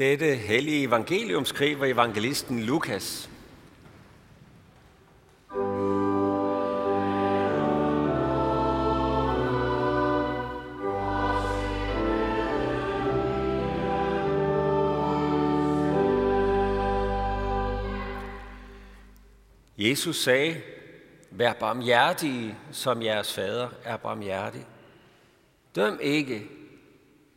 Dette hellige evangelium skriver evangelisten Lukas. Jesus sagde, vær barmhjertige, som jeres fader er barmhjertig. Døm ikke,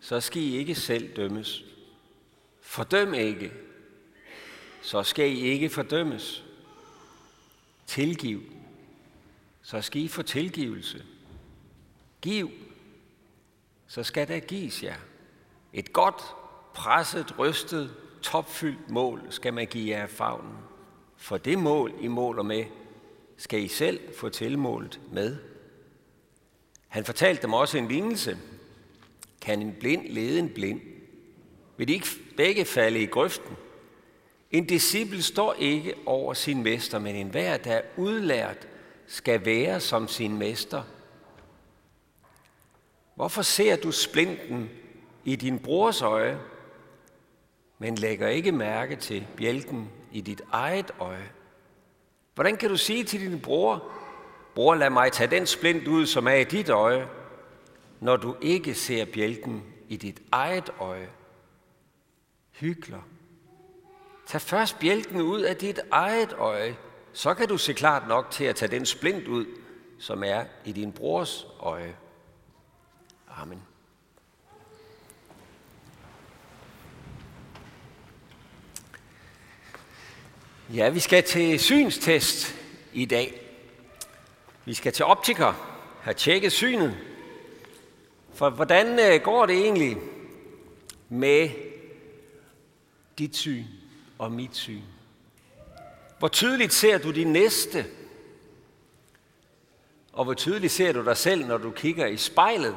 så skal I ikke selv dømmes. Fordøm ikke, så skal I ikke fordømmes. Tilgiv, så skal I få tilgivelse. Giv, så skal der gives jer. Et godt, presset, rystet, topfyldt mål skal man give jer af favnen. For det mål, I måler med, skal I selv få tilmålt med. Han fortalte dem også en lignelse. Kan en blind lede en blind? Vil de ikke begge falde i grøften? En disciple står ikke over sin mester, men enhver, der er udlært, skal være som sin mester. Hvorfor ser du splinten i din brors øje, men lægger ikke mærke til bjælken i dit eget øje? Hvordan kan du sige til din bror, bror lad mig tage den splint ud, som er i dit øje, når du ikke ser bjælken i dit eget øje? Hykler. Tag først bjælken ud af dit eget øje, så kan du se klart nok til at tage den splint ud, som er i din brors øje. Amen. Ja, vi skal til synstest i dag. Vi skal til optiker, have tjekket synet. For hvordan øh, går det egentlig med dit syn og mit syn? Hvor tydeligt ser du din næste? Og hvor tydeligt ser du dig selv, når du kigger i spejlet?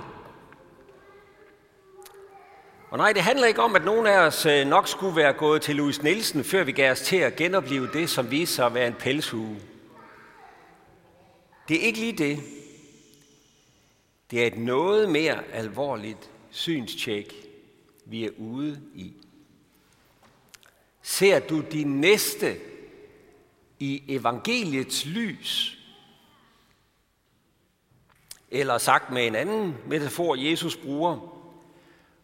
Og nej, det handler ikke om, at nogen af os øh, nok skulle være gået til Louis Nielsen, før vi gav os til at genopleve det, som viste sig at være en pelshue. Det er ikke lige det. Det er et noget mere alvorligt synstjek, vi er ude i. Ser du din næste i evangeliets lys? Eller sagt med en anden metafor, Jesus bruger,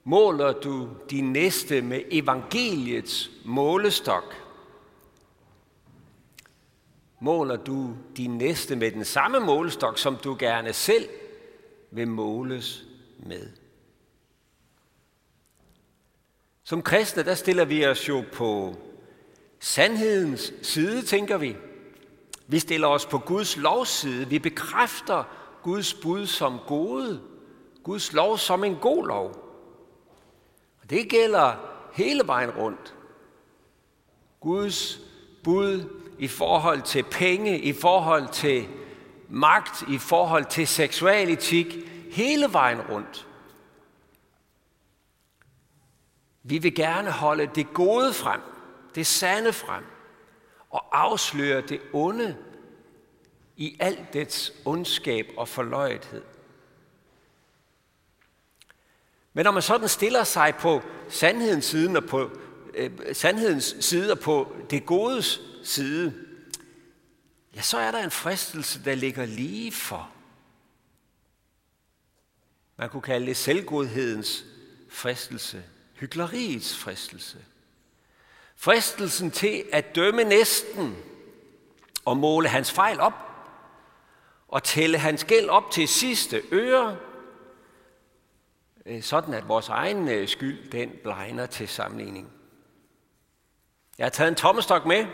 Måler du din næste med evangeliets målestok? Måler du din næste med den samme målestok, som du gerne selv vil måles med? Som kristne, der stiller vi os jo på sandhedens side, tænker vi. Vi stiller os på Guds lovs side. Vi bekræfter Guds bud som gode. Guds lov som en god lov. Det gælder hele vejen rundt. Guds bud i forhold til penge, i forhold til magt, i forhold til seksualetik, hele vejen rundt. Vi vil gerne holde det gode frem, det sande frem, og afsløre det onde i alt dets ondskab og forløjethed. Men når man sådan stiller sig på sandhedens side og på øh, sandhedens side og på det godes side, ja, så er der en fristelse, der ligger lige for. Man kunne kalde det selvgodhedens fristelse, hykleriets fristelse. Fristelsen til at dømme næsten og måle hans fejl op og tælle hans gæld op til sidste øre øh, sådan at vores egen øh, skyld, den blegner til sammenligning. Jeg har taget en tommestok med.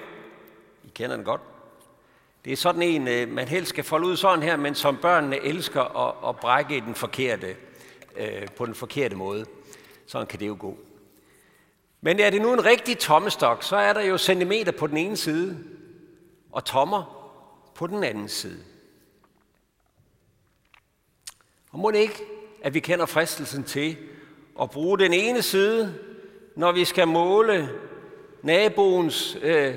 I kender den godt. Det er sådan en, øh, man helst skal folde ud sådan her, men som børnene elsker at, at brække den forkerte, på den forkerte måde. Sådan kan det jo gå. Men er det nu en rigtig tommestok, så er der jo centimeter på den ene side, og tommer på den anden side. Og må det ikke, at vi kender fristelsen til at bruge den ene side, når vi skal måle naboens øh,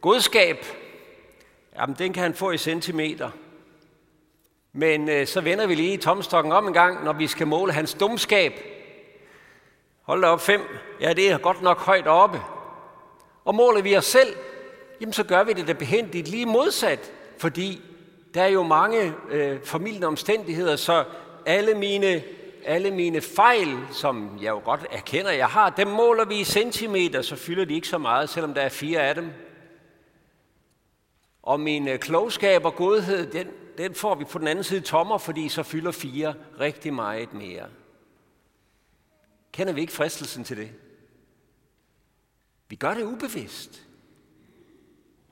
godskab. Jamen, den kan han få i centimeter. Men øh, så vender vi lige tomstokken om en gang, når vi skal måle hans dumskab. Hold da op, fem. Ja, det er godt nok højt oppe. Og måler vi os selv, jamen så gør vi det da behendigt lige modsat. Fordi der er jo mange øh, formidlende omstændigheder, så alle mine, alle mine fejl, som jeg jo godt erkender, jeg har, dem måler vi i centimeter, så fylder de ikke så meget, selvom der er fire af dem. Og min øh, klogskab og godhed, den, den får vi på den anden side tommer, fordi så fylder fire rigtig meget mere. Kender vi ikke fristelsen til det? Vi gør det ubevidst.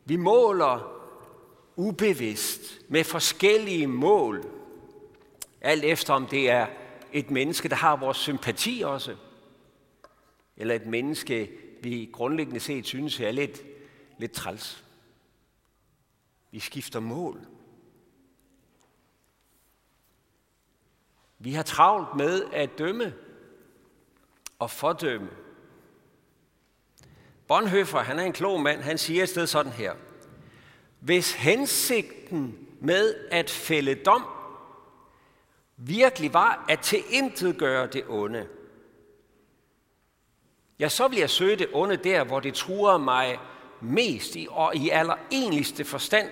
Vi måler ubevidst med forskellige mål. Alt efter om det er et menneske, der har vores sympati også, eller et menneske, vi grundlæggende set synes er lidt, lidt træls. Vi skifter mål. Vi har travlt med at dømme og fordømme. Bonhoeffer, han er en klog mand, han siger et sted sådan her. Hvis hensigten med at fælde dom virkelig var at tilintetgøre det onde, ja, så vil jeg søge det onde der, hvor det truer mig mest i, og i allerenligste forstand,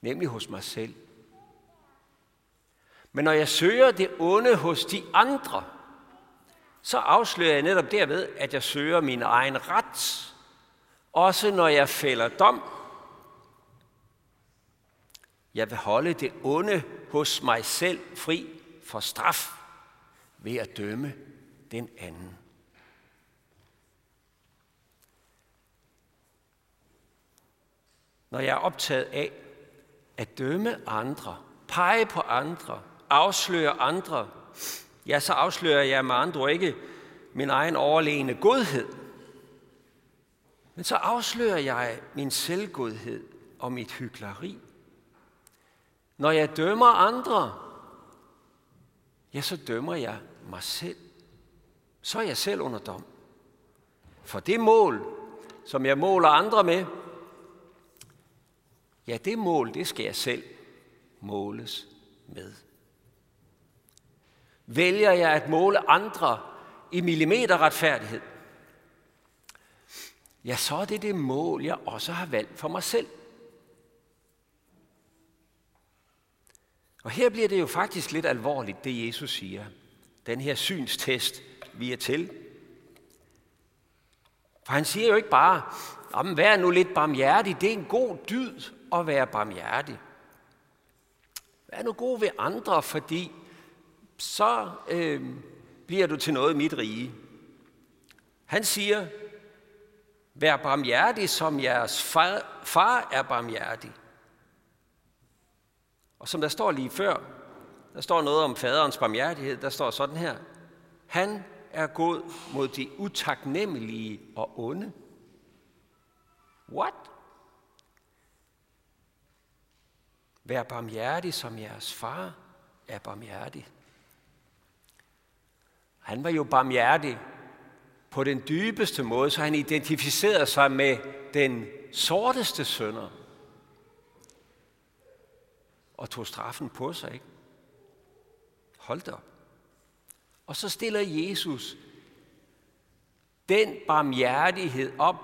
nemlig hos mig selv. Men når jeg søger det onde hos de andre, så afslører jeg netop derved, at jeg søger min egen ret, også når jeg fælder dom. Jeg vil holde det onde hos mig selv fri for straf ved at dømme den anden. Når jeg er optaget af at dømme andre, pege på andre, afslører andre, ja, så afslører jeg med andre ikke min egen overlegne godhed. Men så afslører jeg min selvgodhed og mit hykleri. Når jeg dømmer andre, ja, så dømmer jeg mig selv. Så er jeg selv under dom. For det mål, som jeg måler andre med, ja, det mål, det skal jeg selv måles med. Vælger jeg at måle andre i millimeter retfærdighed, ja, så er det det mål, jeg også har valgt for mig selv. Og her bliver det jo faktisk lidt alvorligt, det Jesus siger. Den her synstest, vi er til. For han siger jo ikke bare, om vær nu lidt barmhjertig, det er en god dyd at være barmhjertig. Vær nu god ved andre, fordi så øh, bliver du til noget i mit rige. Han siger, vær barmhjertig, som jeres far, far er barmhjertig. Og som der står lige før, der står noget om faderens barmhjertighed, der står sådan her. Han er god mod de utaknemmelige og onde. What? Vær barmhjertig, som jeres far er barmhjertig. Han var jo barmhjertig på den dybeste måde, så han identificerede sig med den sorteste sønder. Og tog straffen på sig, ikke? Hold da op. Og så stiller Jesus den barmhjertighed op,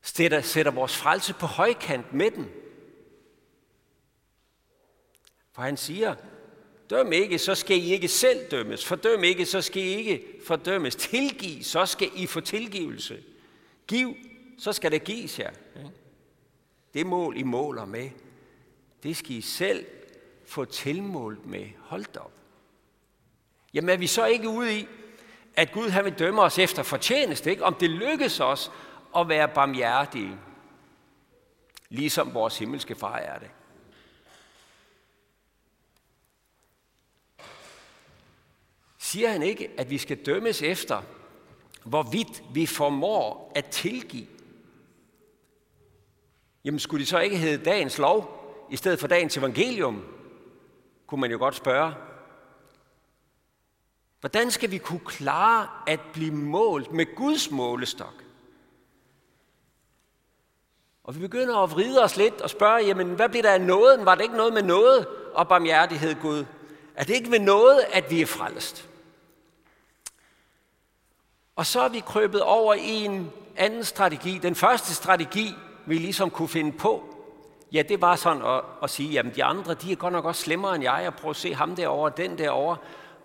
sætter, sætter vores frelse på højkant med den. For han siger, Døm ikke, så skal I ikke selv dømmes. Fordøm ikke, så skal I ikke fordømmes. Tilgiv, så skal I få tilgivelse. Giv, så skal det gives jer. Det mål, I måler med, det skal I selv få tilmålt med. Hold op. Jamen er vi så ikke ude i, at Gud han vil dømme os efter fortjeneste, ikke? om det lykkes os at være barmhjertige, ligesom vores himmelske far er det. Siger han ikke, at vi skal dømmes efter, hvorvidt vi formår at tilgive? Jamen skulle det så ikke hedde dagens lov, i stedet for dagens evangelium? Kunne man jo godt spørge. Hvordan skal vi kunne klare at blive målt med Guds målestok? Og vi begynder at vride os lidt og spørge, jamen hvad bliver der af nåden? Var det ikke noget med noget og barmhjertighed, Gud? Er det ikke ved noget, at vi er frelst. Og så er vi krøbet over i en anden strategi. Den første strategi, vi ligesom kunne finde på, ja, det var sådan at, at sige, jamen de andre, de er godt nok også slemmere end jeg, og prøv at se ham derovre, den derovre,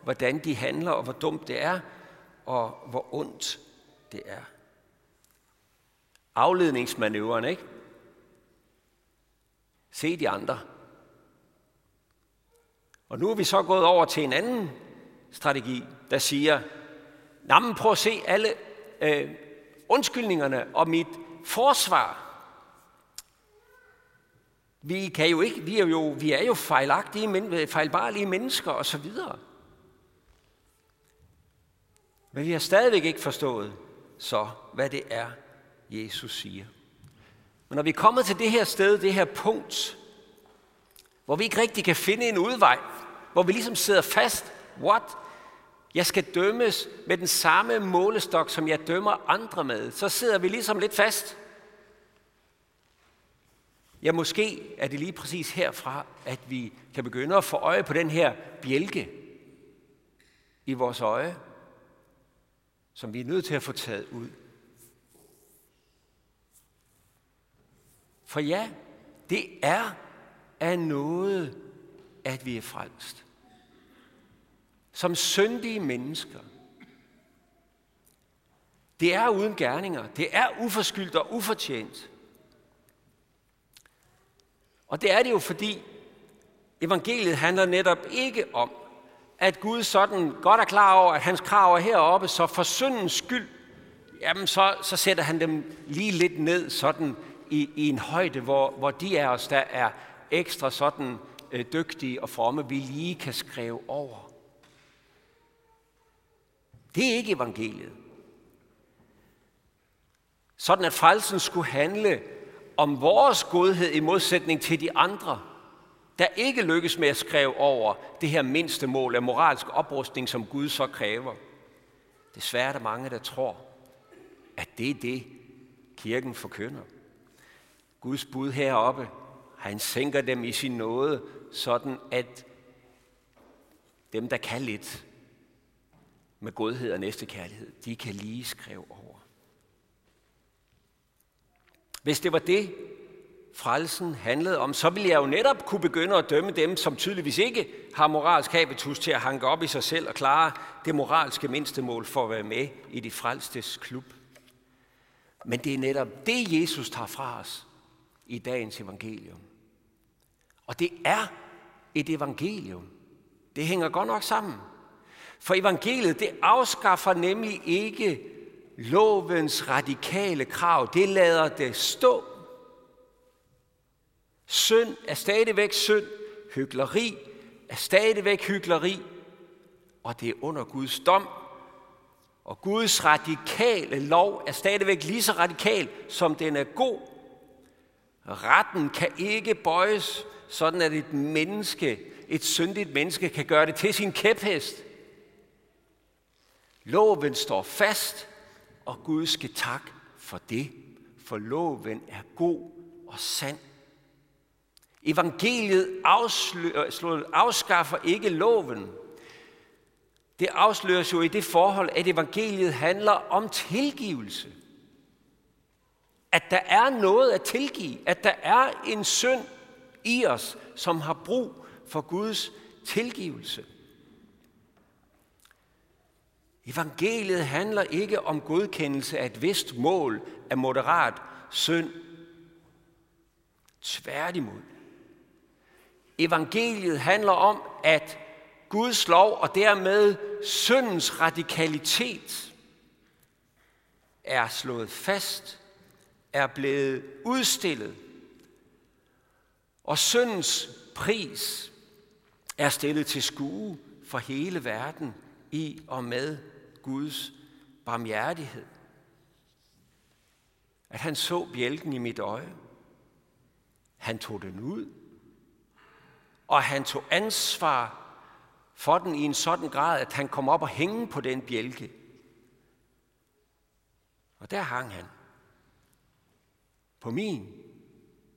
hvordan de handler, og hvor dumt det er, og hvor ondt det er. Afledningsmanøvren, ikke? Se de andre. Og nu er vi så gået over til en anden strategi, der siger, men prøv at se alle øh, undskyldningerne og mit forsvar. Vi, kan jo ikke, vi, er jo, vi er jo fejlagtige, men, øh, fejlbarlige mennesker og så videre. Men vi har stadigvæk ikke forstået så, hvad det er, Jesus siger. Men når vi er kommet til det her sted, det her punkt, hvor vi ikke rigtig kan finde en udvej, hvor vi ligesom sidder fast, what? Jeg skal dømmes med den samme målestok, som jeg dømmer andre med. Så sidder vi ligesom lidt fast. Ja, måske er det lige præcis herfra, at vi kan begynde at få øje på den her bjælke i vores øje, som vi er nødt til at få taget ud. For ja, det er af noget, at vi er frelst. Som syndige mennesker. Det er uden gerninger. Det er uforskyldt og ufortjent. Og det er det jo, fordi evangeliet handler netop ikke om, at Gud sådan godt er klar over, at hans krav er heroppe, så for syndens skyld, jamen så, så sætter han dem lige lidt ned sådan i, i en højde, hvor, hvor de af os, der er ekstra sådan øh, dygtige og fromme, vi lige kan skrive over. Det er ikke evangeliet. Sådan at frelsen skulle handle om vores godhed i modsætning til de andre, der ikke lykkes med at skrive over det her mindste mål af moralsk oprustning, som Gud så kræver. Desværre er der mange, der tror, at det er det, kirken forkynder. Guds bud heroppe, han sænker dem i sin nåde, sådan at dem, der kan lidt med godhed og næstekærlighed, de kan lige skrive over. Hvis det var det, frelsen handlede om, så ville jeg jo netop kunne begynde at dømme dem, som tydeligvis ikke har moralsk habitus til at hanke op i sig selv og klare det moralske mindstemål for at være med i de frelstes klub. Men det er netop det, Jesus tager fra os i dagens evangelium. Og det er et evangelium. Det hænger godt nok sammen. For evangeliet, det afskaffer nemlig ikke lovens radikale krav. Det lader det stå. Synd er stadigvæk synd. Hykleri er stadigvæk hykleri. Og det er under Guds dom. Og Guds radikale lov er stadigvæk lige så radikal, som den er god. Retten kan ikke bøjes, sådan at et menneske, et syndigt menneske, kan gøre det til sin kæphest. Loven står fast, og Gud skal tak for det, for loven er god og sand. Evangeliet øh, afskaffer ikke loven. Det afsløres jo i det forhold, at evangeliet handler om tilgivelse. At der er noget at tilgive. At der er en synd i os, som har brug for Guds tilgivelse. Evangeliet handler ikke om godkendelse af et vist mål af moderat synd. Tværtimod. Evangeliet handler om, at Guds lov og dermed syndens radikalitet er slået fast, er blevet udstillet, og syndens pris er stillet til skue for hele verden i og med Guds barmhjertighed. At han så bjælken i mit øje. Han tog den ud. Og han tog ansvar for den i en sådan grad, at han kom op og hænge på den bjælke. Og der hang han. På min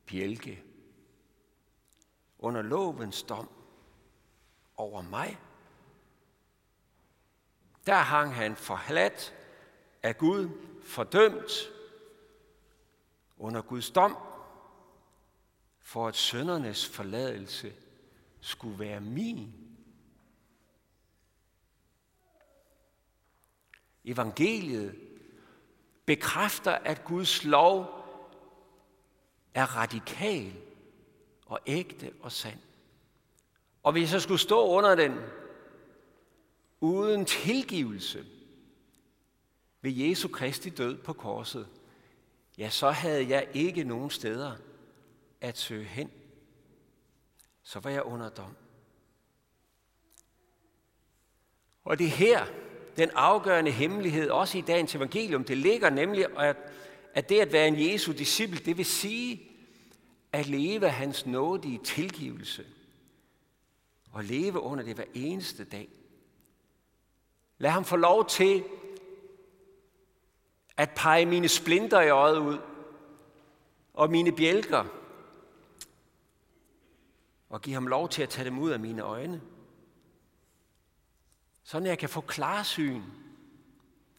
bjælke. Under lovens dom over mig. Der hang han forladt af Gud, fordømt under Guds dom, for at søndernes forladelse skulle være min. Evangeliet bekræfter, at Guds lov er radikal og ægte og sand. Og hvis jeg skulle stå under den uden tilgivelse ved Jesu Kristi død på korset, ja, så havde jeg ikke nogen steder at søge hen. Så var jeg under dom. Og det er her, den afgørende hemmelighed, også i dagens evangelium, det ligger nemlig, at, at det at være en Jesu disciple, det vil sige at leve hans nådige tilgivelse og leve under det hver eneste dag. Lad ham få lov til at pege mine splinter i øjet ud og mine bjælker og give ham lov til at tage dem ud af mine øjne. Sådan at jeg kan få klarsyn.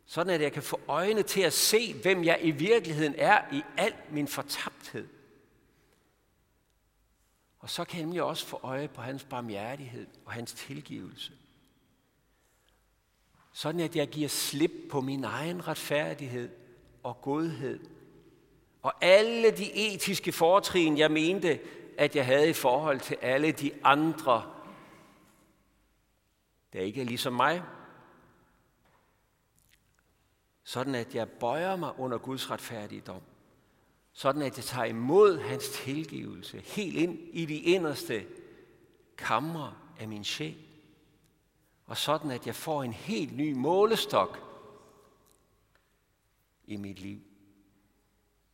Sådan at jeg kan få øjne til at se, hvem jeg i virkeligheden er i al min fortabthed. Og så kan jeg nemlig også få øje på hans barmhjertighed og hans tilgivelse. Sådan at jeg giver slip på min egen retfærdighed og godhed. Og alle de etiske fortrin, jeg mente, at jeg havde i forhold til alle de andre, der ikke er ligesom mig. Sådan at jeg bøjer mig under Guds retfærdige dom. Sådan at jeg tager imod hans tilgivelse helt ind i de inderste kamre af min sjæl. Og sådan at jeg får en helt ny målestok i mit liv.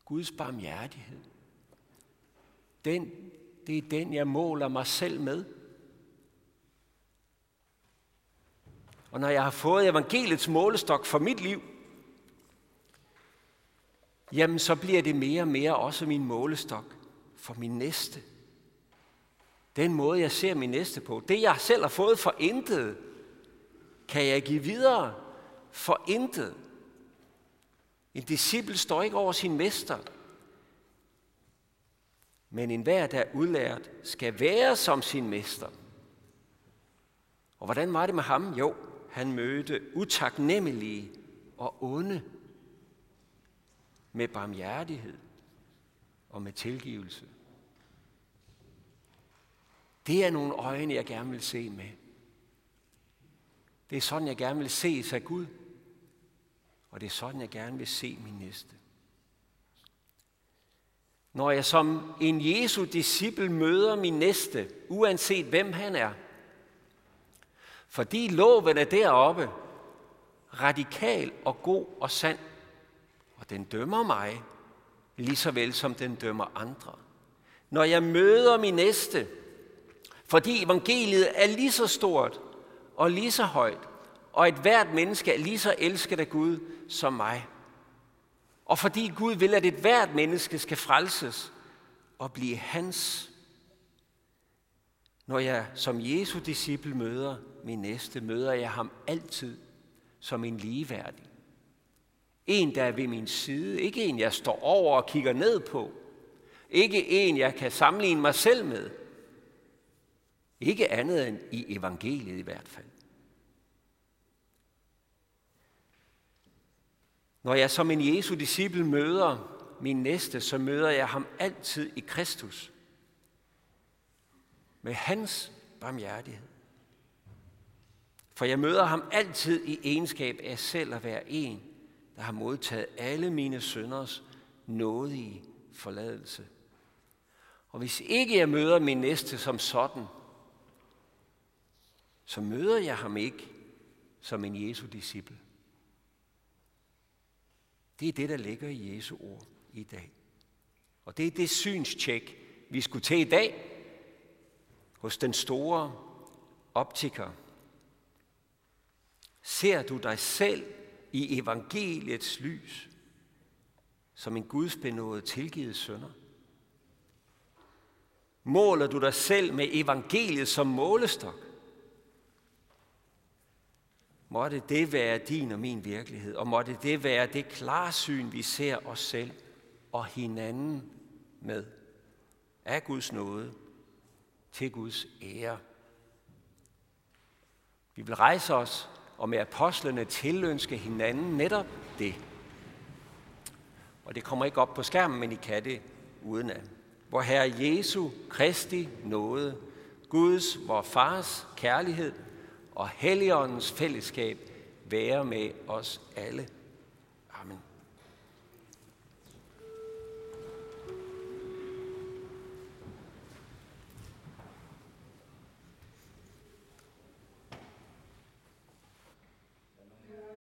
Guds barmhjertighed. Den, det er den, jeg måler mig selv med. Og når jeg har fået evangeliets målestok for mit liv, jamen så bliver det mere og mere også min målestok for min næste. Den måde, jeg ser min næste på. Det, jeg selv har fået for intet, kan jeg give videre for intet. En disciple står ikke over sin mester. Men enhver, der er udlært, skal være som sin mester. Og hvordan var det med ham? Jo, han mødte utaknemmelige og onde med barmhjertighed og med tilgivelse. Det er nogle øjne, jeg gerne vil se med. Det er sådan, jeg gerne vil se sig Gud. Og det er sådan, jeg gerne vil se min næste. Når jeg som en Jesu disciple møder min næste, uanset hvem han er, fordi loven er deroppe, radikal og god og sand, og den dømmer mig, lige så vel som den dømmer andre. Når jeg møder min næste, fordi evangeliet er lige så stort og lige så højt, og et hvert menneske er lige så elsket af Gud som mig. Og fordi Gud vil, at et hvert menneske skal frelses og blive hans. Når jeg som Jesu disciple møder min næste, møder jeg ham altid som en ligeværdig. En, der er ved min side. Ikke en, jeg står over og kigger ned på. Ikke en, jeg kan sammenligne mig selv med. Ikke andet end i evangeliet i hvert fald. Når jeg som en Jesu disciple møder min næste, så møder jeg ham altid i Kristus. Med hans barmhjertighed. For jeg møder ham altid i egenskab af selv at være en, der har modtaget alle mine sønders nådige forladelse. Og hvis ikke jeg møder min næste som sådan, så møder jeg ham ikke som en Jesu disciple. Det er det, der ligger i Jesu ord i dag. Og det er det synstjek, vi skulle til i dag hos den store optiker. Ser du dig selv i evangeliets lys som en gudsbenået tilgivet sønder? Måler du dig selv med evangeliet som målestok? Måtte det være din og min virkelighed, og måtte det være det klarsyn, vi ser os selv og hinanden med. Af Guds nåde til Guds ære. Vi vil rejse os og med apostlene tilønske hinanden netop det. Og det kommer ikke op på skærmen, men I kan det udenad. Hvor Herre Jesu Kristi nåde, Guds, vor Fars kærlighed og Helligåndens fællesskab være med os alle.